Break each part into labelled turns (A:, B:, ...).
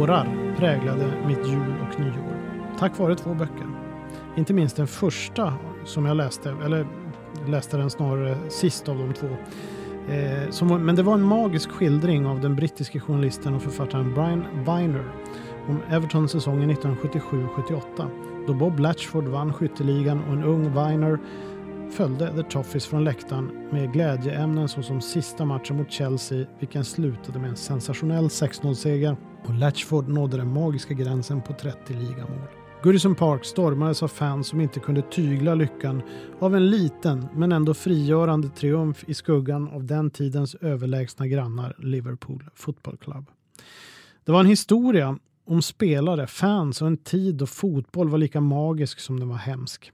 A: Tårar präglade mitt jul och nyår. Tack vare två böcker. Inte minst den första som jag läste, eller läste den snarare sist av de två. Eh, som, men det var en magisk skildring av den brittiske journalisten och författaren Brian Viner om Everton-säsongen 1977-78 då Bob Latchford vann skytteligan och en ung Viner följde The Toffees från läktaren med glädjeämnen såsom sista matchen mot Chelsea vilken slutade med en sensationell 6-0-seger och Latchford nådde den magiska gränsen på 30 ligamål. Goodison Park stormades av fans som inte kunde tygla lyckan av en liten men ändå frigörande triumf i skuggan av den tidens överlägsna grannar Liverpool Football Club. Det var en historia om spelare, fans och en tid då fotboll var lika magisk som den var hemsk.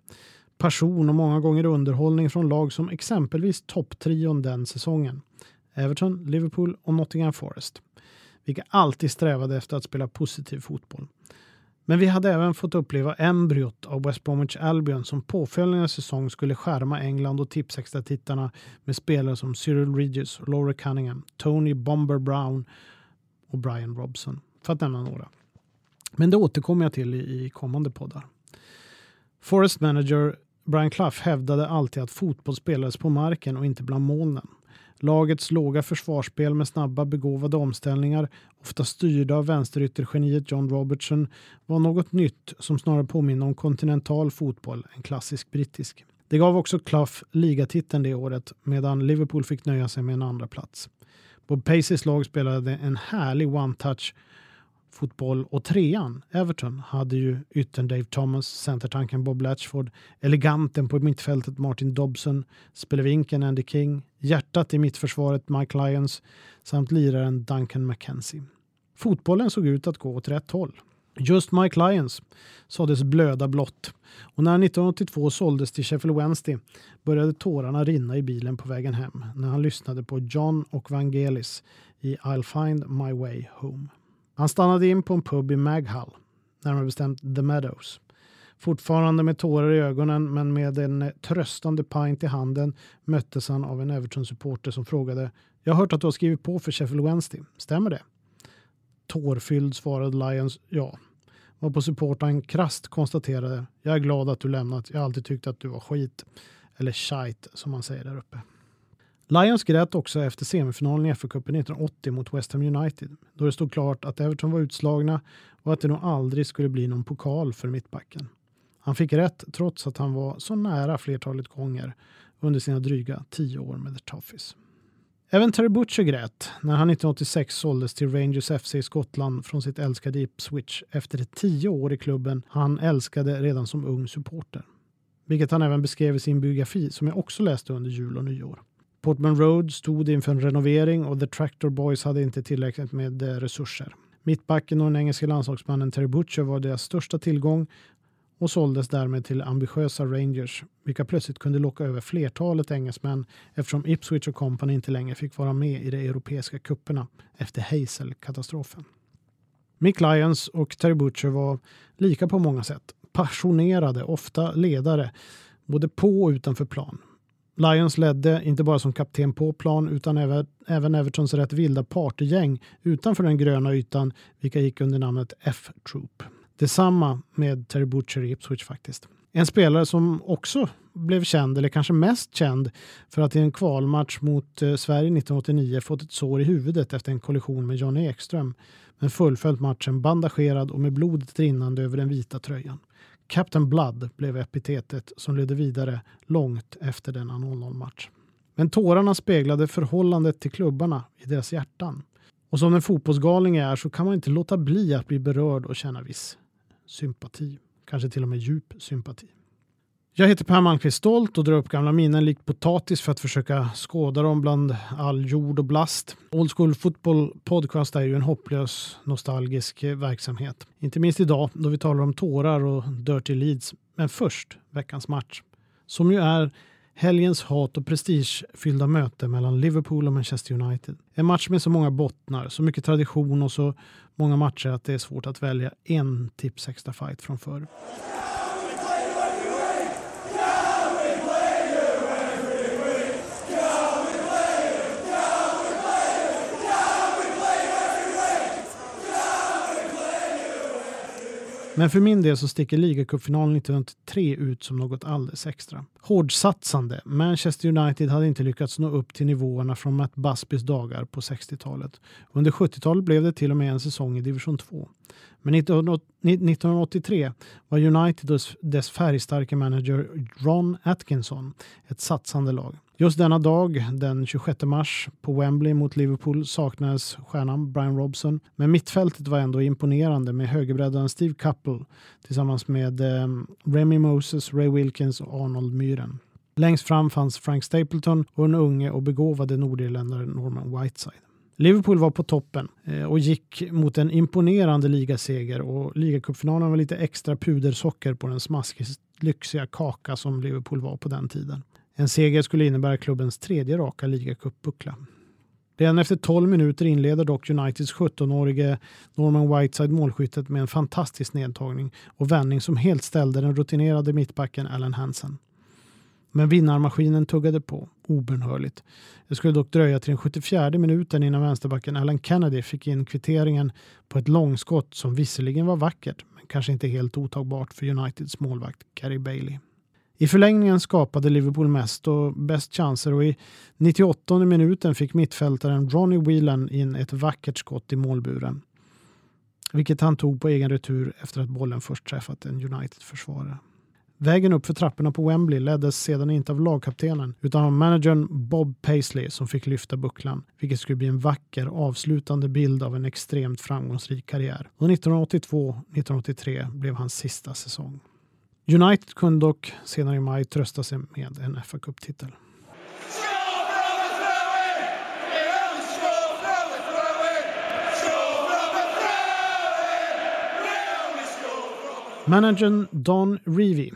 A: Passion och många gånger underhållning från lag som exempelvis topptrion den säsongen. Everton, Liverpool och Nottingham Forest. Vilka alltid strävade efter att spela positiv fotboll. Men vi hade även fått uppleva embryot av West Bromwich Albion som påföljande säsong skulle skärma England och Tipsextra-tittarna med spelare som Cyril Regis, Laura Cunningham, Tony Bomber Brown och Brian Robson, för att nämna några. Men det återkommer jag till i, kommande poddar. Forest manager Brian Clough hävdade alltid att fotboll spelades på marken och inte bland molnen. Lagets låga försvarsspel med snabba begåvade omställningar, ofta styrda av vänsteryttergeniet John Robertson, var något nytt som snarare påminner om kontinental fotboll än klassisk brittisk. Det gav också Clough ligatiteln det året medan Liverpool fick nöja sig med en andra plats. Bob Paceys lag spelade en härlig one-touch fotboll och trean, Everton, hade ju yttern Dave Thomas, centertanken Bob Latchford, eleganten på mittfältet Martin Dobson, spelevinken Andy King, hjärtat i mittförsvaret Mike Lyons samt liraren Duncan McKenzie. Fotbollen såg ut att gå åt rätt håll. Just Mike Lyons sades blöda blått och när 1982 såldes till Sheffield Wednesday började tårarna rinna i bilen på vägen hem när han lyssnade på John och Vangelis i I'll find my way home. Han stannade in på en pub i Maghall, närmare bestämt The Meadows. Fortfarande med tårar i ögonen men med en tröstande pint i handen möttes han av en Everton-supporter som frågade “Jag har hört att du har skrivit på för Sheffield Wednesday, stämmer det?” Tårfylld svarade Lions “Ja”. Varpå supportern krast konstaterade “Jag är glad att du lämnat, jag har alltid tyckt att du var skit” eller shite som man säger där uppe. Lions grät också efter semifinalen i FA-cupen 1980 mot West Ham United då det stod klart att Everton var utslagna och att det nog aldrig skulle bli någon pokal för mittbacken. Han fick rätt trots att han var så nära flertalet gånger under sina dryga tio år med The Toffees. Även Terry Butcher grät när han 1986 såldes till Rangers FC i Skottland från sitt älskade Ipswich efter tio år i klubben han älskade redan som ung supporter. Vilket han även beskrev i sin biografi som jag också läste under jul och nyår. Portman Road stod inför en renovering och The Tractor Boys hade inte tillräckligt med eh, resurser. Mittbacken och den engelska landslagsmannen Terry Butcher var deras största tillgång och såldes därmed till ambitiösa Rangers, vilka plötsligt kunde locka över flertalet engelsmän eftersom Ipswich och Company inte längre fick vara med i de europeiska kupperna efter Hazel-katastrofen. Mick Lyons och Terry Butcher var lika på många sätt. Passionerade, ofta ledare, både på och utanför plan. Lions ledde inte bara som kapten på plan utan även, även Evertons rätt vilda partygäng utanför den gröna ytan vilka gick under namnet F-Troop. Detsamma med Terry Butcher i Ipswich faktiskt. En spelare som också blev känd, eller kanske mest känd, för att i en kvalmatch mot eh, Sverige 1989 fått ett sår i huvudet efter en kollision med Johnny Ekström, men fullföljt matchen bandagerad och med blodet rinnande över den vita tröjan. Captain Blood blev epitetet som ledde vidare långt efter denna 0-0-match. Men tårarna speglade förhållandet till klubbarna i deras hjärtan. Och som en fotbollsgalning är så kan man inte låta bli att bli berörd och känna viss sympati. Kanske till och med djup sympati. Jag heter Per Malmqvist Stolt och drar upp gamla minnen likt potatis för att försöka skåda dem bland all jord och blast. Old School Football Podcast är ju en hopplös nostalgisk verksamhet. Inte minst idag då vi talar om tårar och Dirty Leeds. Men först veckans match. Som ju är helgens hat och prestigefyllda möte mellan Liverpool och Manchester United. En match med så många bottnar, så mycket tradition och så många matcher att det är svårt att välja en tips extra fight från förr. Men för min del så sticker ligacupfinalen 1983 ut som något alldeles extra. Hårdsatsande, Manchester United hade inte lyckats nå upp till nivåerna från Matt Busbys dagar på 60-talet. Under 70-talet blev det till och med en säsong i division 2. Men 1983 var United och dess färgstarka manager Ron Atkinson ett satsande lag. Just denna dag, den 26 mars, på Wembley mot Liverpool saknades stjärnan Brian Robson. Men mittfältet var ändå imponerande med högerbreddaren Steve Couple tillsammans med eh, Remy Moses, Ray Wilkins och Arnold Myren. Längst fram fanns Frank Stapleton och den unge och begåvade nordirländaren Norman Whiteside. Liverpool var på toppen eh, och gick mot en imponerande ligaseger och ligacupfinalen var lite extra pudersocker på den smaskigt lyxiga kaka som Liverpool var på den tiden. En seger skulle innebära klubbens tredje raka ligacupbuckla. Redan efter 12 minuter inleder dock Uniteds 17-årige Norman Whiteside målskyttet med en fantastisk nedtagning och vändning som helt ställde den rutinerade mittbacken Allen Hansen. Men vinnarmaskinen tuggade på obönhörligt. Det skulle dock dröja till den 74 minuten innan vänsterbacken Alan Kennedy fick in kvitteringen på ett långskott som visserligen var vackert men kanske inte helt otagbart för Uniteds målvakt Gary Bailey. I förlängningen skapade Liverpool mest och bäst chanser och i 98 minuten fick mittfältaren Ronnie Whelan in ett vackert skott i målburen. Vilket han tog på egen retur efter att bollen först träffat en United-försvarare. Vägen upp för trapporna på Wembley leddes sedan inte av lagkaptenen utan av managern Bob Paisley som fick lyfta bucklan, vilket skulle bli en vacker avslutande bild av en extremt framgångsrik karriär. Och 1982-1983 blev hans sista säsong. United kunde dock senare i maj trösta sig med en fa Cup-titel. Managern Don Revie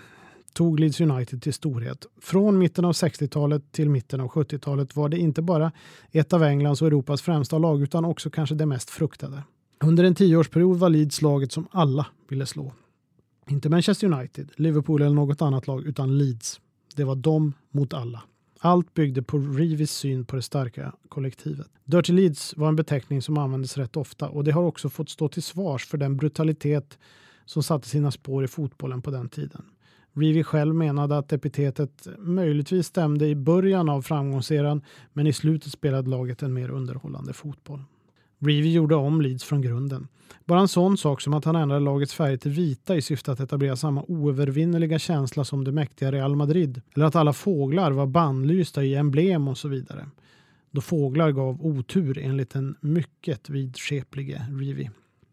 A: tog Leeds United till storhet. Från mitten av 60-talet till mitten av 70-talet var det inte bara ett av Englands och Europas främsta lag utan också kanske det mest fruktade. Under en tioårsperiod var Leeds laget som alla ville slå. Inte Manchester United, Liverpool eller något annat lag utan Leeds. Det var de mot alla. Allt byggde på Reeves syn på det starka kollektivet. Dirty Leeds var en beteckning som användes rätt ofta och det har också fått stå till svars för den brutalitet som satte sina spår i fotbollen på den tiden. Reevy själv menade att epitetet möjligtvis stämde i början av framgångseran men i slutet spelade laget en mer underhållande fotboll. Reeve gjorde om Leeds från grunden. Bara en sån sak som att han ändrade lagets färg till vita i syfte att etablera samma oövervinnerliga känsla som det mäktiga Real Madrid. Eller att alla fåglar var bannlysta i emblem och så vidare. Då fåglar gav otur enligt den mycket vidskeplige Reeve.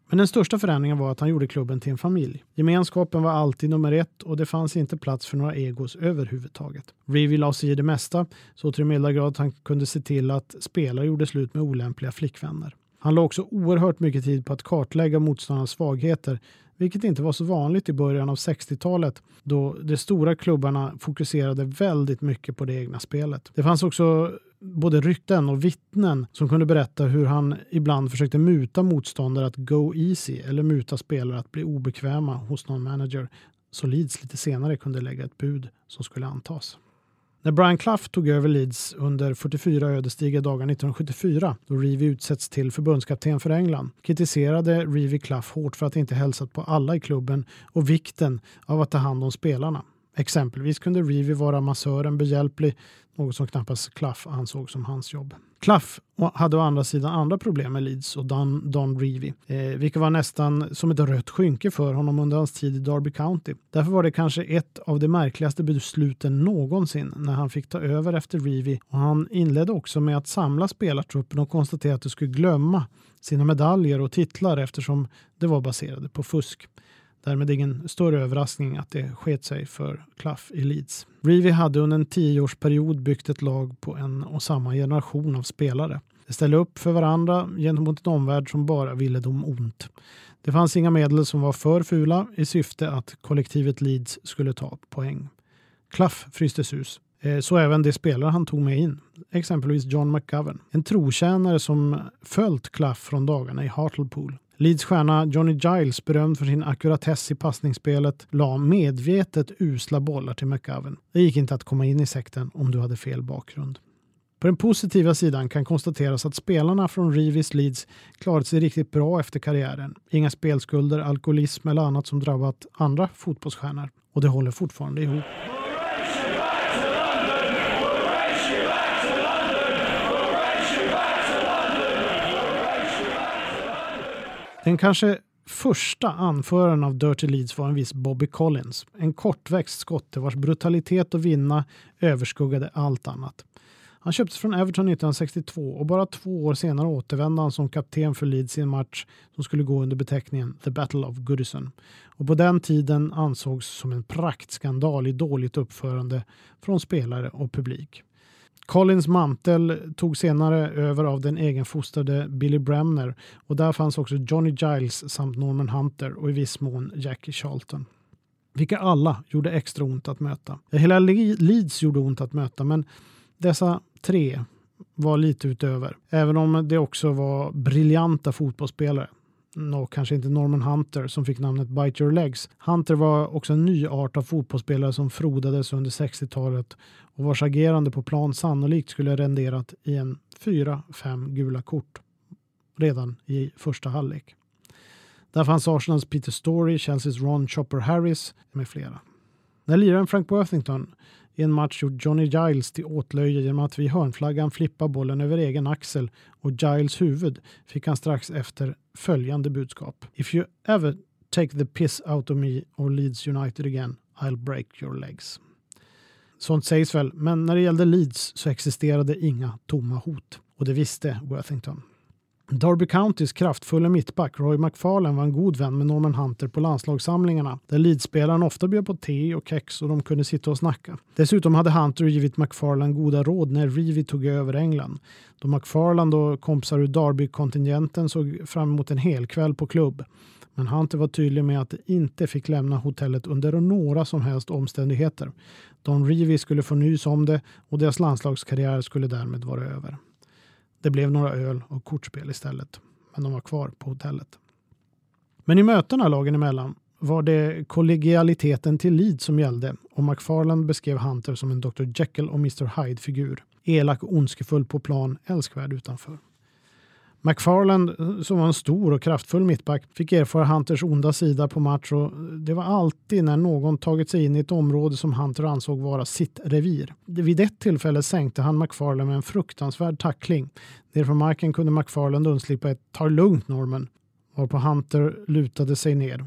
A: Men den största förändringen var att han gjorde klubben till en familj. Gemenskapen var alltid nummer ett och det fanns inte plats för några egos överhuvudtaget. Reeve la sig i det mesta, så till den milda grad att han kunde se till att spelare gjorde slut med olämpliga flickvänner. Han la också oerhört mycket tid på att kartlägga motståndarnas svagheter, vilket inte var så vanligt i början av 60-talet då de stora klubbarna fokuserade väldigt mycket på det egna spelet. Det fanns också både rykten och vittnen som kunde berätta hur han ibland försökte muta motståndare att go easy eller muta spelare att bli obekväma hos någon manager så Leeds lite senare kunde lägga ett bud som skulle antas. När Brian Clough tog över Leeds under 44 ödesdigra dagar 1974, då Reevy utsätts till förbundskapten för England, kritiserade Reevy Clough hårt för att inte hälsat på alla i klubben och vikten av att ta hand om spelarna. Exempelvis kunde Reevy vara massören behjälplig, något som knappast Clough ansåg som hans jobb. Clough hade å andra sidan andra problem med Leeds och Don, Don Reevy, eh, vilket var nästan som ett rött skynke för honom under hans tid i Derby County. Därför var det kanske ett av de märkligaste besluten någonsin när han fick ta över efter Reevy och han inledde också med att samla spelartruppen och konstatera att de skulle glömma sina medaljer och titlar eftersom det var baserade på fusk. Därmed ingen större överraskning att det sket sig för Clough i Leeds. Reevy hade under en tioårsperiod byggt ett lag på en och samma generation av spelare. De ställde upp för varandra gentemot en omvärld som bara ville dem ont. Det fanns inga medel som var för fula i syfte att kollektivet Leeds skulle ta poäng. Clough frystes hus. Eh, så även de spelare han tog med in, exempelvis John McGovern, en trotjänare som följt Clough från dagarna i Hartlepool. Leeds stjärna Johnny Giles, berömd för sin ackuratess i passningsspelet, la medvetet usla bollar till McGovern. Det gick inte att komma in i sekten om du hade fel bakgrund. På den positiva sidan kan konstateras att spelarna från Rivis Leeds klarat sig riktigt bra efter karriären. Inga spelskulder, alkoholism eller annat som drabbat andra fotbollsstjärnor. Och det håller fortfarande ihop. Den kanske första anföraren av Dirty Leeds var en viss Bobby Collins. En kortväxt skotte vars brutalitet och vinna överskuggade allt annat. Han köptes från Everton 1962 och bara två år senare återvände han som kapten för Leeds i en match som skulle gå under beteckningen The Battle of Goodison. Och på den tiden ansågs som en praktskandal i dåligt uppförande från spelare och publik. Collins mantel tog senare över av den egenfostrade Billy Bremner och där fanns också Johnny Giles samt Norman Hunter och i viss mån Jackie Charlton. Vilka alla gjorde extra ont att möta. Hela Leeds gjorde ont att möta men dessa tre var lite utöver. Även om det också var briljanta fotbollsspelare. Och kanske inte Norman Hunter som fick namnet Bite Your Legs. Hunter var också en ny art av fotbollsspelare som frodades under 60-talet och vars agerande på plan sannolikt skulle renderat i en 4-5 gula kort redan i första halvlek. Där fanns Arsenals Peter Story, Chelseas Ron Chopper Harris med flera. När liraren Frank Worthington i en match gjorde Johnny Giles till åtlöje genom att vid hörnflaggan flippa bollen över egen axel och Giles huvud fick han strax efter följande budskap. If you ever take the piss out of me or Leeds United again, I'll break your legs. Sånt sägs väl, men när det gällde Leeds så existerade inga tomma hot. Och det visste Worthington. Derby Countys kraftfulla mittback Roy McFarlane var en god vän med Norman Hunter på landslagssamlingarna där leadspelaren ofta bjöd på te och kex och de kunde sitta och snacka. Dessutom hade Hunter givit McFarlane goda råd när Reevy tog över England. Då McFarlane och kompisar ur Derby-kontingenten såg fram emot en hel kväll på klubb. Men Hunter var tydlig med att de inte fick lämna hotellet under några som helst omständigheter. Don Reevy skulle få nys om det och deras landslagskarriär skulle därmed vara över. Det blev några öl och kortspel istället, men de var kvar på hotellet. Men i mötena lagen emellan var det kollegialiteten till lid som gällde och McFarland beskrev Hunter som en Dr Jekyll och Mr Hyde-figur. Elak och ondskefull på plan, älskvärd utanför. McFarland, eh, som var en stor och kraftfull mittback, fick erfara Hunters onda sida på match och det var alltid när någon tagit sig in i ett område som Hunter ansåg vara sitt revir. Vid ett tillfälle sänkte han McFarland med en fruktansvärd tackling. Nerför marken kunde McFarland undslippa ett “ta lugnt Norman” varpå Hunter lutade sig ner.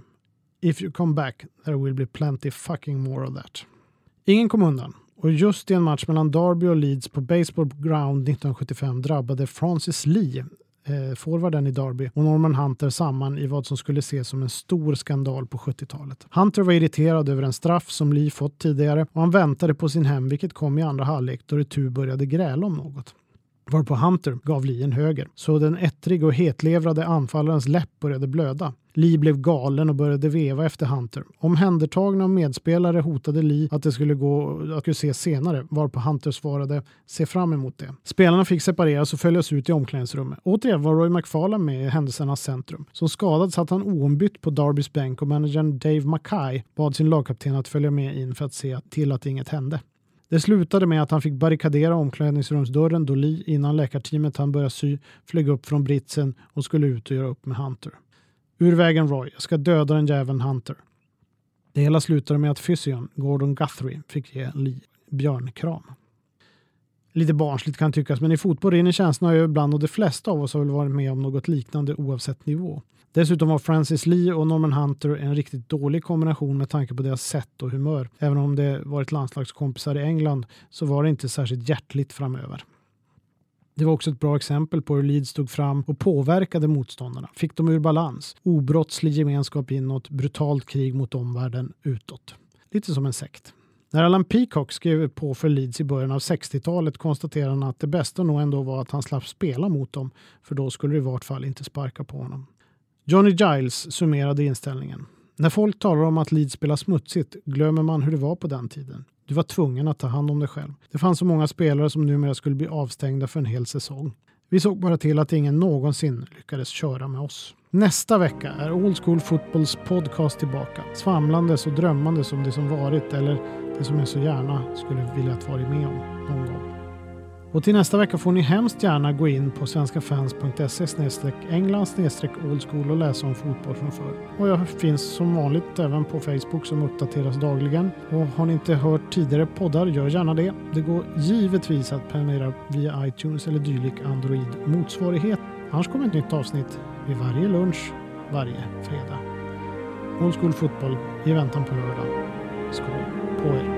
A: “If you come back there will be plenty fucking more of that”. Ingen kom undan och just i en match mellan Derby och Leeds på Baseball Ground 1975 drabbade Francis Lee eh, forwarden i Derby och Norman Hunter samman i vad som skulle ses som en stor skandal på 70-talet. Hunter var irriterad över en straff som Lee fått tidigare och han väntade på sin hem vilket kom i andra halvlek då det tur började gräla om något varpå Hunter gav Lee en höger, så den ettrig och hetlevrade anfallarens läpp började blöda. Lee blev galen och började veva efter Hunter. Omhändertagna av medspelare hotade Lee att det skulle gå att se senare, varpå Hunter svarade se fram emot det. Spelarna fick separeras och följas ut i omklädningsrummet. Återigen var Roy McFarlane med i händelsernas centrum. Som skadad satt han oombytt på Darbys bänk och managern Dave Mackay bad sin lagkapten att följa med in för att se till att inget hände. Det slutade med att han fick barrikadera omklädningsrumsdörren då Lee innan läkarteamet han började sy flög upp från britsen och skulle ut och göra upp med Hunter. Ur vägen Roy, jag ska döda den jäveln Hunter. Det hela slutade med att fysion Gordon Guthrie fick ge Lee björnkram. Lite barnsligt kan tyckas, men i fotboll rinner känslorna över ibland och de flesta av oss har väl varit med om något liknande oavsett nivå. Dessutom var Francis Lee och Norman Hunter en riktigt dålig kombination med tanke på deras sätt och humör. Även om det varit landslagskompisar i England så var det inte särskilt hjärtligt framöver. Det var också ett bra exempel på hur Leeds stod fram och påverkade motståndarna. Fick dem ur balans. Obrottslig gemenskap inåt, brutalt krig mot omvärlden utåt. Lite som en sekt. När Alan Peacock skrev på för Leeds i början av 60-talet konstaterade han att det bästa nog ändå var att han slapp spela mot dem, för då skulle det i vart fall inte sparka på honom. Johnny Giles summerade inställningen. När folk talar om att Leeds spelar smutsigt glömmer man hur det var på den tiden. Du var tvungen att ta hand om dig själv. Det fanns så många spelare som numera skulle bli avstängda för en hel säsong. Vi såg bara till att ingen någonsin lyckades köra med oss. Nästa vecka är Old School Footballs podcast tillbaka. Svamlandes och drömmandes om det som varit eller det som jag så gärna skulle vilja att varit med om någon gång. Och till nästa vecka får ni hemskt gärna gå in på svenskafans.se england oldschool och läsa om fotboll från förr. Och jag finns som vanligt även på Facebook som uppdateras dagligen. Och har ni inte hört tidigare poddar, gör gärna det. Det går givetvis att prenumerera via iTunes eller dylik Android-motsvarighet. Annars kommer ett nytt avsnitt vid varje lunch varje fredag. Old School Fotboll i väntan på lördag. Skål på er!